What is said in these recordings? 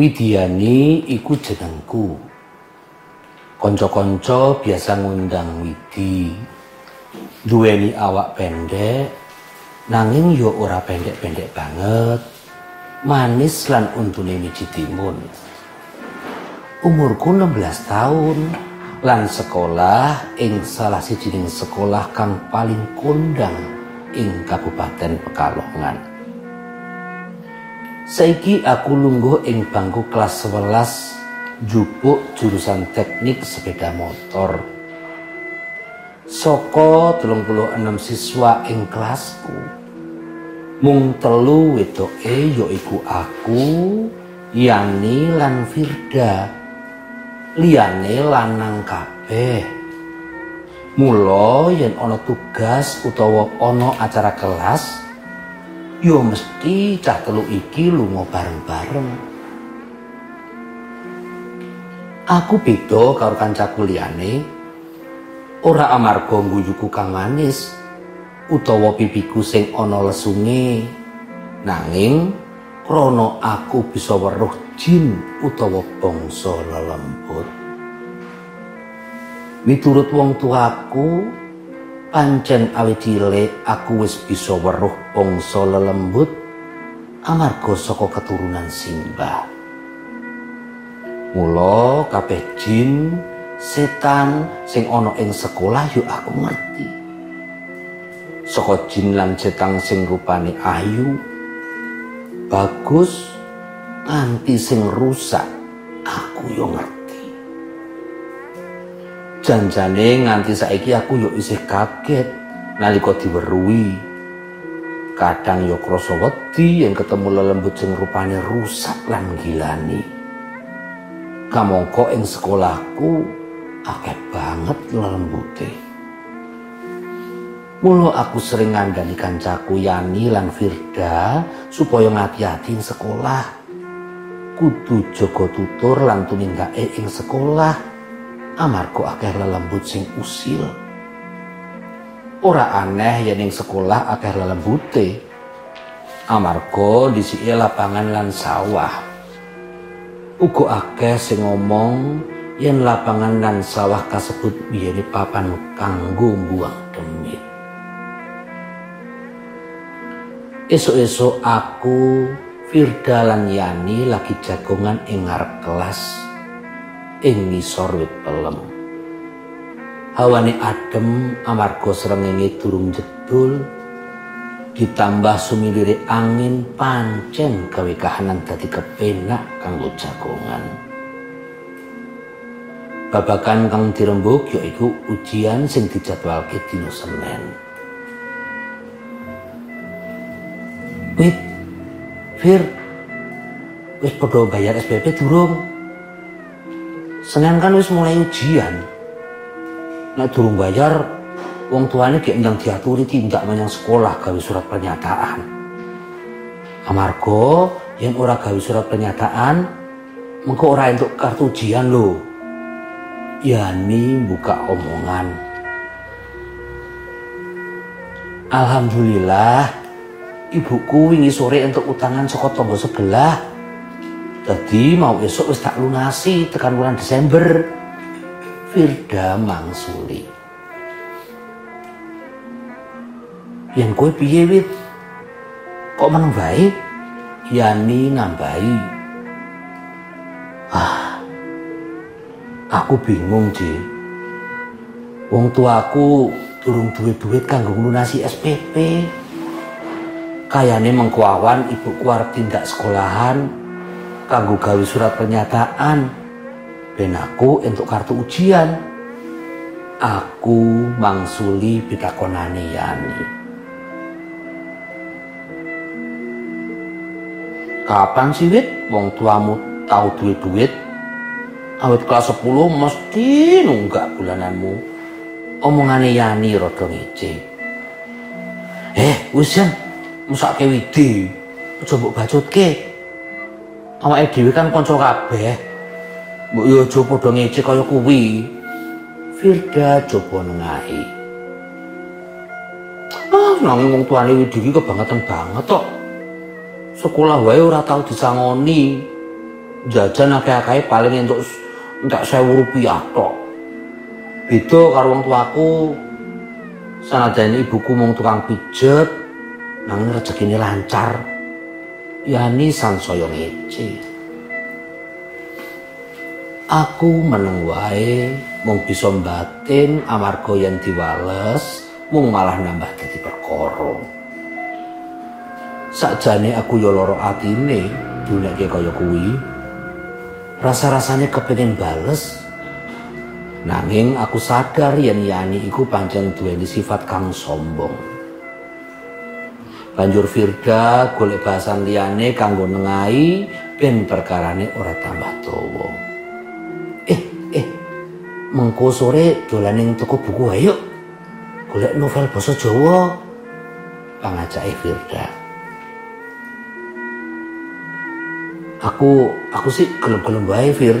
Widiani iku jenengku. Kanca-kanca biasa ngundang Widi. Duweni awak pendek, nanging yo ora pendek-pendek banget. Manis lan untune miji timun. Umurku 16 tahun lan sekolah ing salah sijining sekolah kang paling kondang ing Kabupaten Pekalongan. Saiki aku lungguh ing bangku kelas 11 jupuk jurusan teknik sepeda motor. Soko 36 siswa ing kelasku. Mung telu wedoke yaiku aku, Yani lan Firda. Liyane lanang kabeh. Mula yen ana tugas utawa ana acara kelas, yo mesti cah telu iki lunga bareng-bareng. Aku beda karo kancaku liyane. Ora amarga guyuku kang manis utawa pipiku sing ana lesunge. Nanging krana aku bisa weruh jin utawa bangsa lelembut. Miturut wong tuaku, pancen awit cilik aku wis bisa weruh bangsa lelembut amarga saka keturunan Simbah. Mula kabeh jin, setan sing ana ing sekolah yo aku ngerti. Saka jin lan setan sing rupane ayu, bagus, nganti sing rusak, aku yo ngerti. Janjane nganti saiki aku yo isih kaget nalika diweruhi. Kadang yo krasa wedi yen ketemu lelembut sing rupane rusak lan gilani. kamangka ing sekolahku akeh banget lembute. Mula aku sering ngandani kancaku Yani lan Firda supaya ngati-ati ing sekolah. Kudu jaga tutur lan tumindake ing sekolah amarga akeh lelembut sing usil. Ora aneh yen ing sekolah akeh lelembute. Amarga disike lapangan lan sawah. Uga akeh sing ngomong yen lapangan lan sawah kasebut biyene papan kanggo buang demit. Esok-esok aku Firda lan Yani lagi jagongan ing ngarep kelas ing ngisor wit pelem. Hawane adem amarga srengenge durung jedul ditambah sumilire angin pancen gawe kahanan dadi kepenak kanggo jagongan. Babakan kang dirembuk yaiku ujian sing dijadwalke dina Senin. Wit, Fir, wis padha bayar SPP durung? Senin kan wis mulai ujian. Nek durung bayar, wong tuane gek ndang diaturi tindak menyang sekolah gawe surat pernyataan. Amarga yang ora gawe surat pernyataan mengko ora entuk kartu ujian lho. Yani buka omongan. Alhamdulillah ibuku wingi sore entuk utangan saka tangga sebelah. Jadi mau esok wis tak lunasi tekan bulan Desember. Firda mangsuli. Yen kowe piye wit? Kok meneng bae? Yani nambahi. Ah. Aku bingung, Ji. Wong tuaku durung duwe duit kanggo lunasi SPP. Kayane mengkuawan ibuku arep tindak sekolahan kanggo gawe surat pernyataan ben aku entuk kartu ujian. Aku mangsuli pitakonane Yani. Kapan sih wit wong tuamu tahu duit-duit? Awit kelas 10 mesti nunggak bulananmu. Omongane Yani rada ngece. Eh, wis jan, mesake widi. Aja mbok bacutke. Awake dhewe kan kanca kabeh. Mbok yo aja padha ngece kaya kuwi. Firda coba nengahi. Ah, nanging wong tuane widi iki kebangetan banget tok. sekolah wae ora tau disangoni jajan akeh-akeh paling entuk entek 1000 rupiah tok. Beda karo wong tuaku sanajan ibuku mung tukang pijet nang rezekine lancar. Yani sansaya ngece. Aku meneng wae mung bisa batin amarga yen diwales mung malah nambah dadi perkara. Sakjane aku yo lara atine duneke kaya kuwi. Rasa-rasane kepengin bales. Nanging aku sadar yen Yani iku pancen duweni sifat kang sombong. Banjur Firda golek bahasan liyane kanggo nengahi ben perkarane ora tambah dawa. Eh, eh. Mengko sore dolan ning toko buku ayo. Golek novel basa Jawa. Pangajake Firda. aku aku sih gelem-gelem wae Fir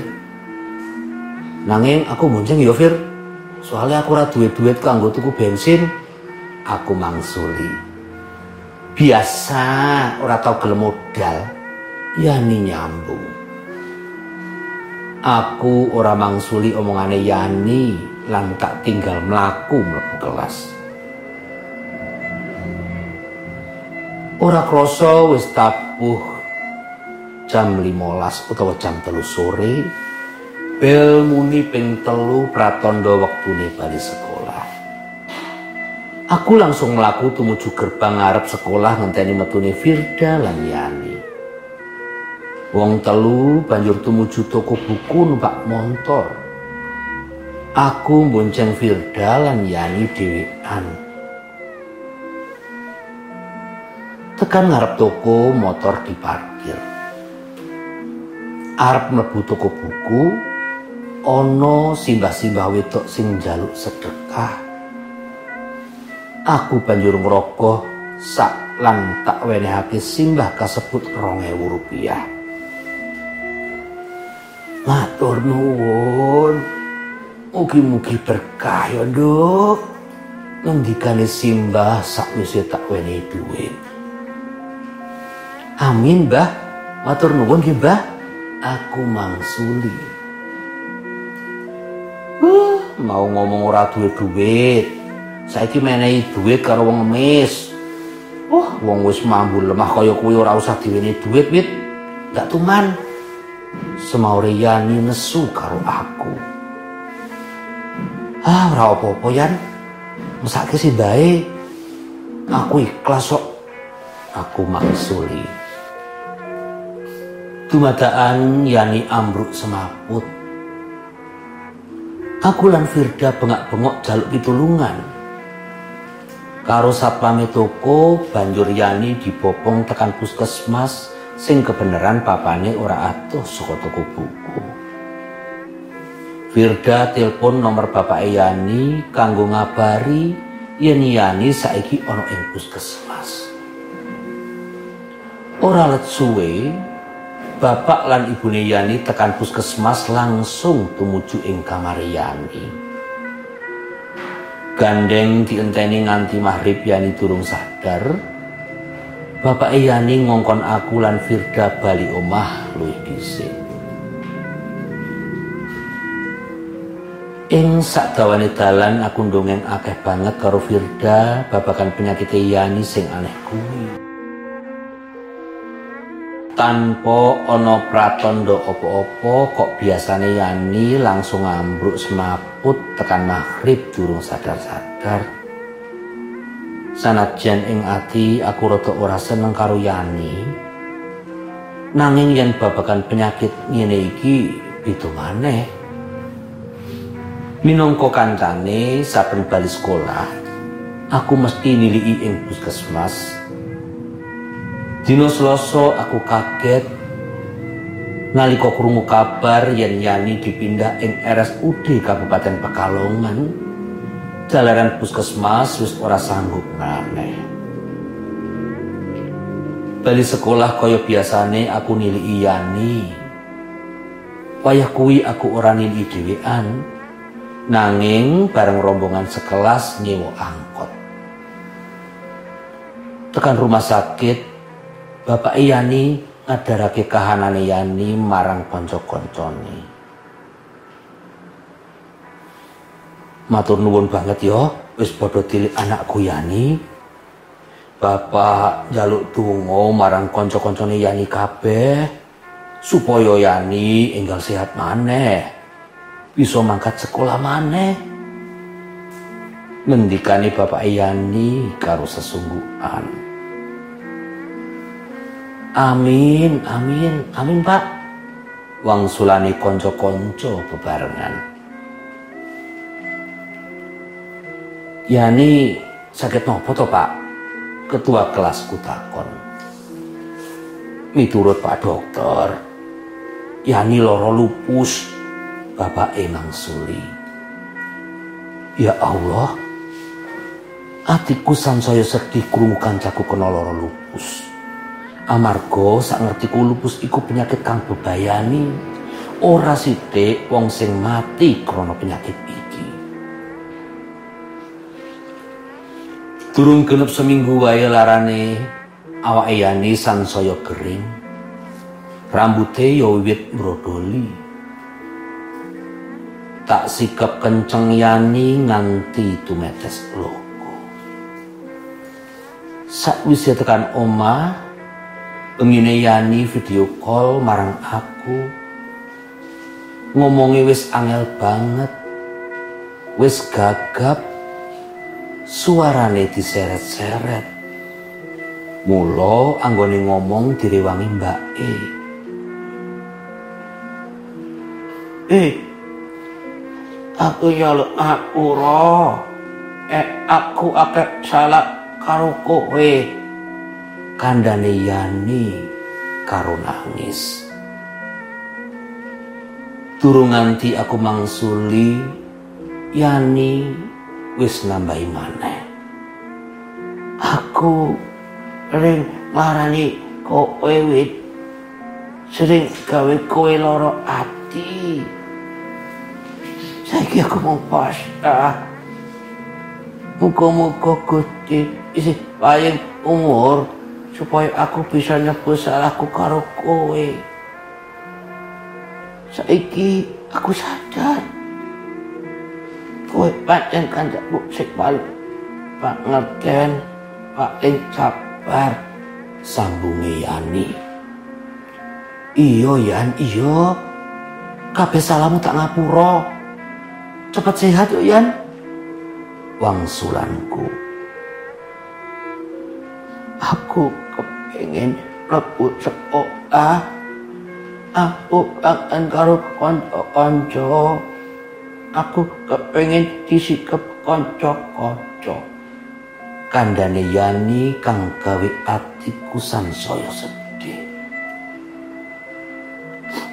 nanging aku bonceng ya Fir soalnya aku ora duwe duit kanggo tuku bensin aku mangsuli biasa ora tau gelem modal. Yani nyambung. Aku ora mangsuli omongane Yani lan tak tinggal mlaku mlebu kelas. Ora krasa wis tabuh jam 15 utawa jam telu sore bel muni ping telu pratondo waktune bali sekolah aku langsung melaku tumuju gerbang ngarep sekolah ngenteni metune Firda lan Yani wong telu banjur tumuju toko buku numpak motor aku bonceng Firda lan Yani dhewean tekan ngarep toko motor diparkir. Arep mlebu toko buku ana simbah-simbah wedok sing njaluk sedekah aku banjur ngrogoh sak lan tak wenehake simbah kasebut 2000 rupiah. Matur nuwun. Mugi-mugi berkah ya nduk. Ngendikane simbah sakwise tak wenehi dhuwit amin mbah. Matur nuwun nggih mbah. Aku mangsuli. Uh, mau ngomong ora duwe duit. Saiki menehi duit karo wong ngemis. Uh, wong wis mambu lemah kaya kuwi ora usah duit, Wit. Gak tuman. Semaure Yani nesu karo aku. Ah, ora apa-apa, Yan. Mesake sih bae. Aku ikhlas kok. Aku mangsuli. Dumadaan yani ambruk semaput. Aku lan Firda bengak-bengok jaluk pitulungan. Karo satpame toko banjur Yani dibopong tekan puskesmas sing kebenaran papane ora atuh saka toko buku. Firda telepon nomor bapak Yani kanggo ngabari yen Yani saiki ana ing puskesmas. Ora let suwe, Bapak lan ibune Yani tekan puskesmas langsung tumuju ing kamar Yani. Gandeng dienteni nganti maghrib Yani durung sadar. Bapak Yani ngongkon aku lan Firda bali omah luwih dhisik. Ing sakdawane dalan aku ndongeng akeh banget karo Firda babakan penyakit Yani sing aneh kuwi tanpa ana pratandha apa-apa kok biasane Yani langsung ambruk semaput tekan maghrib durung sadar-sadar. Sanajan ing ati aku rada ora seneng karo Yani. Nanging yen babagan penyakit ngene iki beda maneh. Minangka kancane saben bali sekolah aku mesti niliki ing puskesmas Dino Selasa aku kaget nalika krungu kabar yen Yani dipindah ing RSUD Kabupaten Pekalongan. Jalaran puskesmas wis ora sanggup maneh. Bali sekolah kaya biasane aku niliki Yani. Wayah kuwi aku ora niliki dhewean. Nanging bareng rombongan sekelas nyewa angkot. Tekan rumah sakit Bapak Yani ngadarake kahanane Yani marang kanca-kancane. Matur nuwun banget ya, wis padha tilik anakku Yani. Bapak jaluk donga marang kanca-kancane Yani kabeh supaya Yani enggal sehat maneh. Bisa mangkat sekolah maneh. Ngendikane Bapak Yani karo sesungguhan. Amin, amin, amin Pak. Wang sulani konco-konco bebarengan. Yani sakit nopo to Pak? Ketua kelas kutakon. Miturut Pak Dokter, Yani loro lupus, Bapak Emang Suli. Ya Allah, atiku sansaya sedih krungu kancaku kena loro lupus. Amarga sak ngerti lupus iku penyakit kang bebayani. Ora sithik wong sing mati krana penyakit iki. Turun genep seminggu wae larane awake Yani sansaya kering. Rambute ya wiwit brodoli. Tak sikap kenceng Yani nganti tumetes loko. Sakwise tekan omah, Pengine Yani video call marang aku. Ngomongi wis angel banget. Wis gagap. Suarane diseret-seret. Mula anggone ngomong direwangi Mbak E. Eh, aku nyaluk aku roh. Eh, aku akeh salah karo kowe kandane Yani karo nangis. Durung nganti aku mangsuli Yani wis nambahi maneh. Aku ring marani kowe wit sering gawe kowe loro ati. Saiki aku mau pasrah. Muga-muga Gusti isi paling umur supaya aku bisa nebus salahku karo kowe. Saiki aku sadar. Kowe pancen kancaku sing paling pangerten, paling sabar sambunge Yani. Iya Yan, iya. Kabeh salamu tak ngapura. Cepet sehat yuk Yan. Wangsulanku. Aku kepingin mlebu sekolah. Aku kangen karo kanca-kanca. Aku kepingin disikep kanca-kanca. Kandane Yani kang gawe atiku sansaya sedih.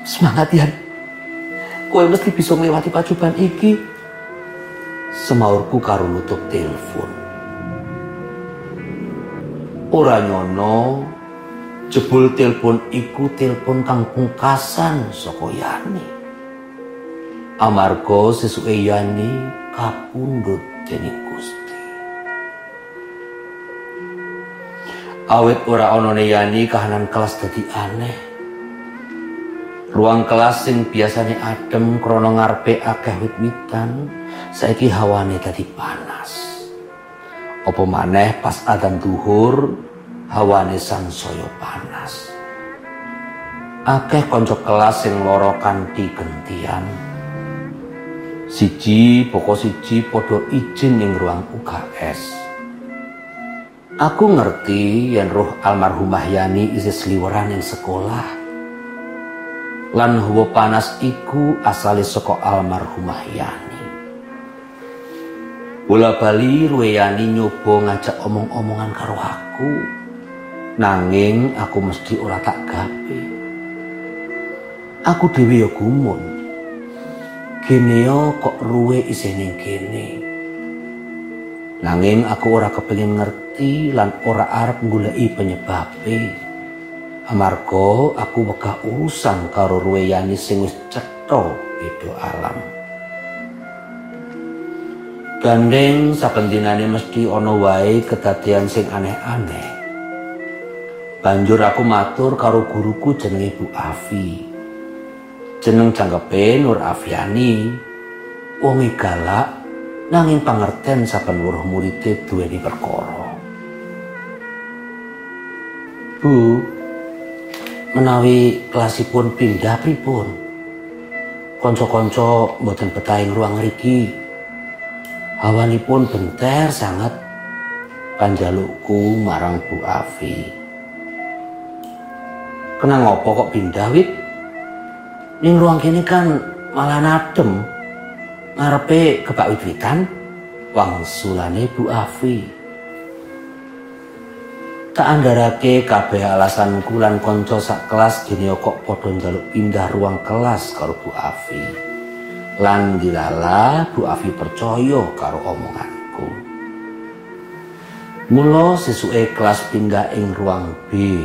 Semangat Yan. Kowe mesti bisa ngliwati pacuban iki. Semaurku karo nutup telepon. Ora nyono jebul telepon iku telepon kang pungkasan saka Yani. Amarga sesuke Yani kapundhut dening Gusti. Awet ora ana Yani kahanan kelas dadi aneh. Ruang kelas sing biasanya adem krana ngarepe akeh wit-witan, saiki hawane dadi panas. Apa maneh pas adzan duhur hawane sansaya panas. Akeh kanca kelas sing lara kanthi gentian. Siji pokok siji padha izin ning ruang UKS. Aku ngerti yen roh almarhumah Yani isih sliweran ing sekolah. Lan hawa panas iku asale saka almarhumah Yani. Bola bali Ruweyani nyoba ngajak omong-omongan karo aku. Nanging aku mesti ora tak gawe. Aku dhewe ya gumun. Kene kok ruwe isih ning kene. Nanging aku ora kepengin ngerti lan ora arep goleki penyebabe. Amarga aku wegah urusan karo Ruweyani sing wis cetha beda alam. Gandeng saben dinane mesti ana wae kedadian sing aneh-aneh. Banjur aku matur karo guruku jenenge Bu Afi. Jeneng jangkepe Nur Afiani. Wonge galak nanging pangerten saben weruh muridé duweni perkara. Bu, menawi kelasipun pindah pripun? Kanca-kanca mboten betah ing ruang mriki. Hawanipun benter sangat panjalukku marang Bu Afi. Kena ngopo kok pindah, Wit? Ning ruang kene kan malah nadem. Ngarepe kebak wit-witan wangsulane Bu Afi. Tak andharake kabeh alasanku lan kanca sak kelas gene kok padha njaluk pindah ruang kelas karo Bu Afi. Lan dilala Bu Afi percaya karo omonganku. Mula sesuke kelas pindah ing ruang B.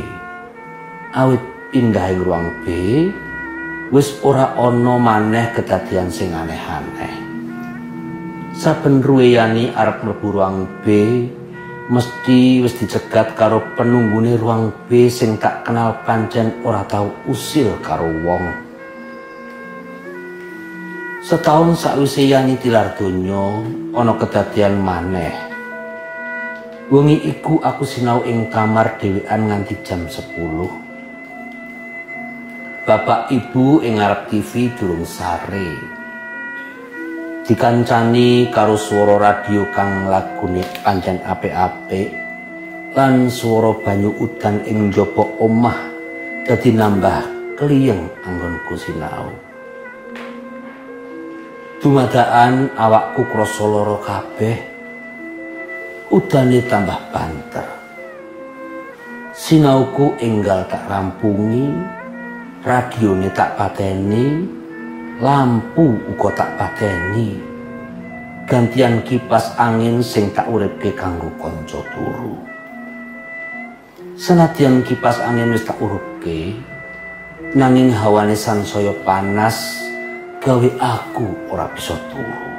awit pindah ing ruang B wis ora ana maneh kedadian sing aneh-aneh saben ruweyani arep mlebu ruang B mesti wis dicegat karo penunggune ruang B sing tak kenal pancen ora tau usil karo wong setahun sakwise yani tilar donya ana kedadian maneh wengi iku aku sinau ing kamar dhewean nganti jam 10 Bapak Ibu ing ngarep TV durung sare. Dikancani karo swara radio kang lagune pancen apik-apik lan swara banyu udan ing njaba omah dadi nambah kliyeng anggonku sinau. Dumadaan awakku krasa lara kabeh. Udane tambah banter. Sinauku enggal tak rampungi radione tak pateni lampu uga tak pateni gantian kipas angin sing tak uripke kanggo kanca turu senadyan kipas angin wis tak uripke nanging hawane sansaya panas gawe aku ora bisa turu.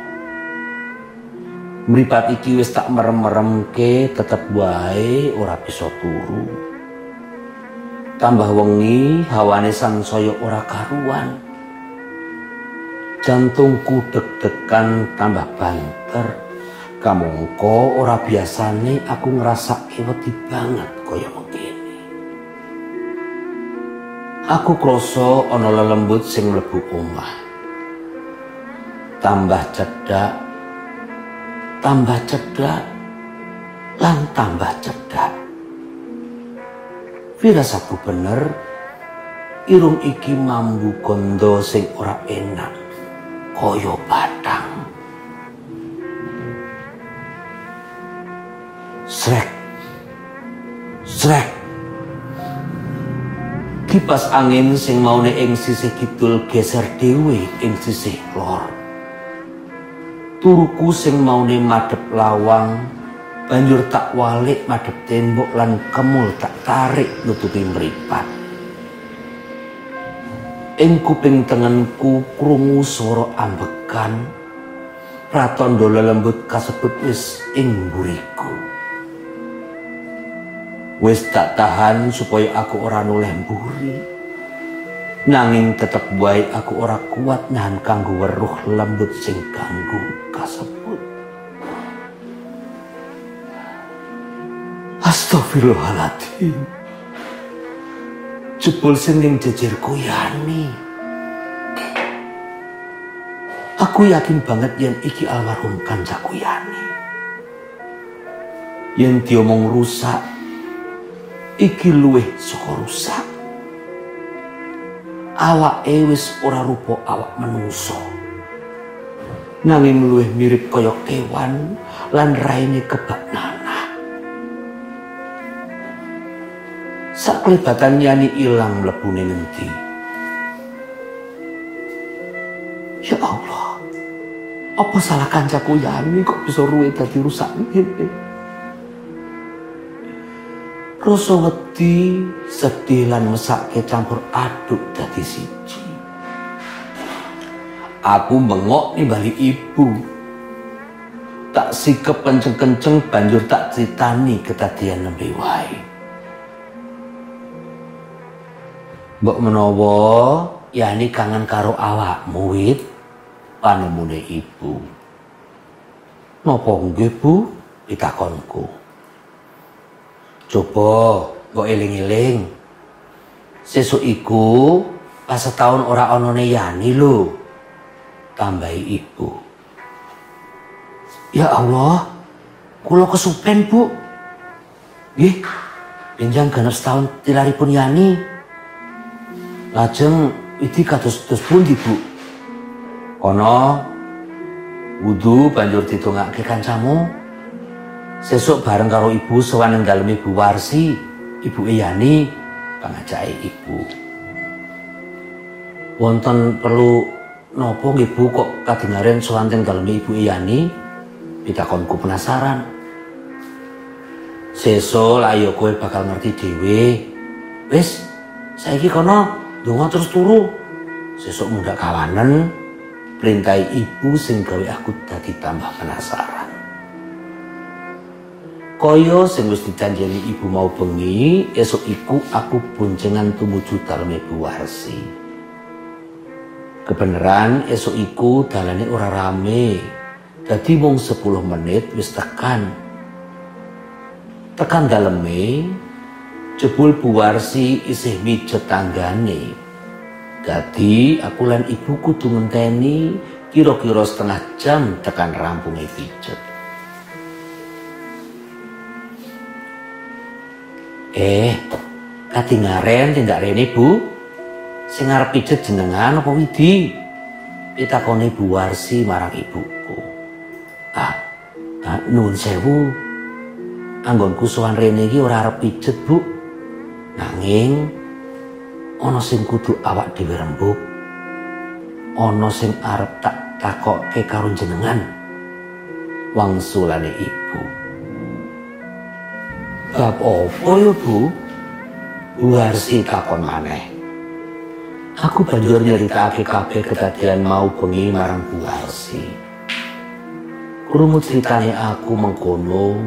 Mripat iki wis tak merem-meremke tetep wae ora bisa turu. Tambah wengi hawane sansaya ora karuan. Jantungku deg-degan tambah banter. Kamangka ora biasane aku ngerasa wedi banget kaya mengkene. Aku krasa ana lelembut sing mlebu omah tambah cedak tambah cedak lan tambah cedak Firasatku bener, irung iki mambu kondo sing ora enak, koyo batang. Srek, srek. Kipas angin sing maune ing sisih kidul geser dewe ing sisih lor. Turuku sing maune madep lawang banjur tak walik madhep tembok lan kemul tak tarik nutupi mripat. Ing kuping tengenku krungu swara ambekan pratandha lembut kasebut wis ing mburiku. Wis tak tahan supaya aku ora noleh mburi nanging tetep wae aku ora kuat nahan kanggo weruh lembut sing ganggu kasebut Astagfirullahaladzim. Jebul sending jejer kuyani. Aku yakin banget yang iki almarhum kanca kuyani. Yang diomong rusak, iki luweh saka rusak. Awak ewis ora rupa awak menungso. Nanging luweh mirip kaya kewan lan raine kebak saklebatan yani ilang mlebune ngendi? Ya Allah apa salah kancaku? Yani kok bisa ruwe dadi rusak ngene Rasa wedi, sedih lan mesake campur aduk dadi siji. Aku bengok nimbali ibu. Tak sikep kenceng-kenceng banjur tak critani kedadian nembe wae. Mbok menawa yani kangen karo awakmu wit panemune ibu. Napa nggih Bu? pitakonku. Coba mbok eling-eling. Sesuk iku pas setahun ora onone Yani lho. Tambahi ibu. Ya Allah, kula kesupen, Bu. Nggih. Benjang genep setahun tilaripun Yani. Lajeng iki kados-kados pundi, Bu? Kono wudu banjur didongake kancamu. Sesuk bareng karo ibu sowan ing dalem Ibu Warsi, Ibu Yani pangajake ibu. Wonten perlu napa nggih Bu kok kadingaren sowan teng dalem Ibu Yani? Pitakonku penasaran. Sesuk ayo kowe bakal ngerti dhewe. Wis, saiki kono donga terus turu. Sesuk muda kawanen perintah ibu sing gawe aku dadi tambah penasaran. Kaya sing wis dijanjeni ibu mau bengi, esuk iku aku boncengan tumuju dalem Ibu Warsi. Kebeneran esuk iku dalane ora rame. Dadi mung 10 menit wis tekan. Tekan daleme, jebul Bu Warsi isih mijet tanggane. Dadi aku lan ibu kudu kira-kira setengah jam tekan rampunge pijet. Eh, katingaren tindak rene, Bu. Sing arep pijet jenengan apa Widi? Pitakone Bu Warsi marang ibuku. Ah, ah nun sewu. Anggonku sowan rene iki ora arep pijet, Bu. Nanging ana sing kudu awak dhewe rembug. Ana sing arep tak takokke karo jenengan. Wangsulane ibu. Bab apa ya, Bu? Bu Harsi takon maneh. Aku banjur nyeritakake kabeh kedadian mau bengi marang Bu Harsi. Krungu critane aku mengkono,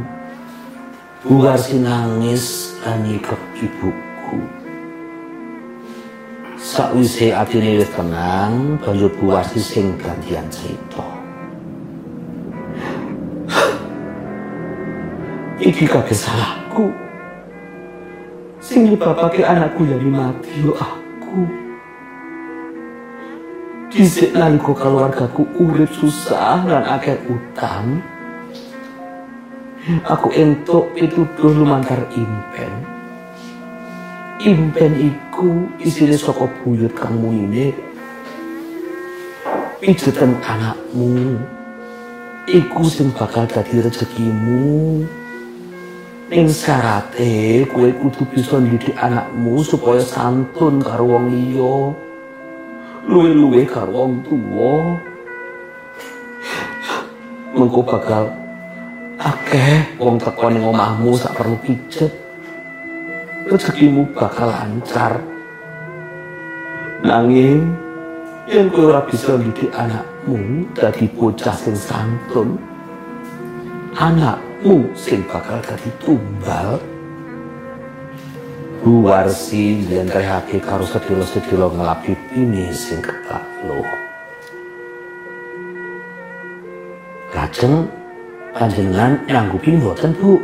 Bu Harsi nangis lan nyikep ibuku. Sakwise atine wis tenang, banjur Bu Harsi sing gantian cerita. Iki kabeh salahku. Sing nyebabake anakku jadi mati yo aku. Dhisik nalika keluargaku urip susah lan akeh utang. Aku entuk pituduh lumantar impen. Impen iku isine saka buyut kamu ini. Pijetan anakmu. Iku sing bakal dadi rezekimu. Ning syarate kowe kudu bisa ndidik anakmu supaya santun karo wong liya. Luwe-luwe karo wong tuwa. Mengko bakal akeh wong teko ning omahmu sak perlu pijet. Rezekimu bakal lancar. Nanging yen kowe ora bisa ndidik anakmu dadi bocah sing santun, anakmu sing bakal dadi tumbal. Bu Warsi njlentrehake karo sedilo-sedilo ngelapi pini sing ketak loh. Lajeng panjenengan nyanggupi mboten Bu?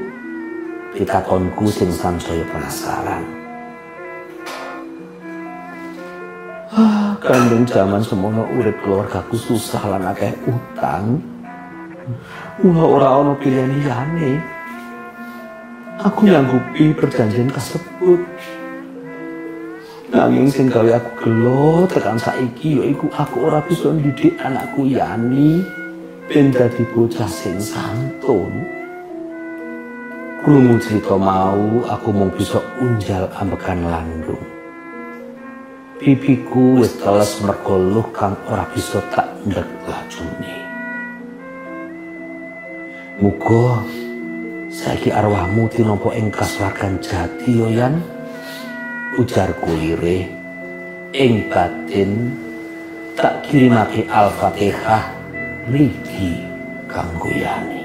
Pitakonku sing sansaya penasaran. Ah, kandung zaman semono urip keluargaku susah lan akeh utang. Mula ora ana pilihan liyane. Aku nyanggupi perjanjian kasebut. Nanging sing gawe aku gelo tekan saiki yaiku aku ora bisa ndidik anakku Yani ben dadi bocah sing santun. Krungu cerita mau aku mung bisa unjal ambekan landung. Pipiku wis teles mergo kang ora bisa tak ndek lajune. Muga saiki arwahmu tinampa ing kaswargan jati yo yan. Ujarku lirih ing batin tak kirimake al-fatihah mriki kanggo yani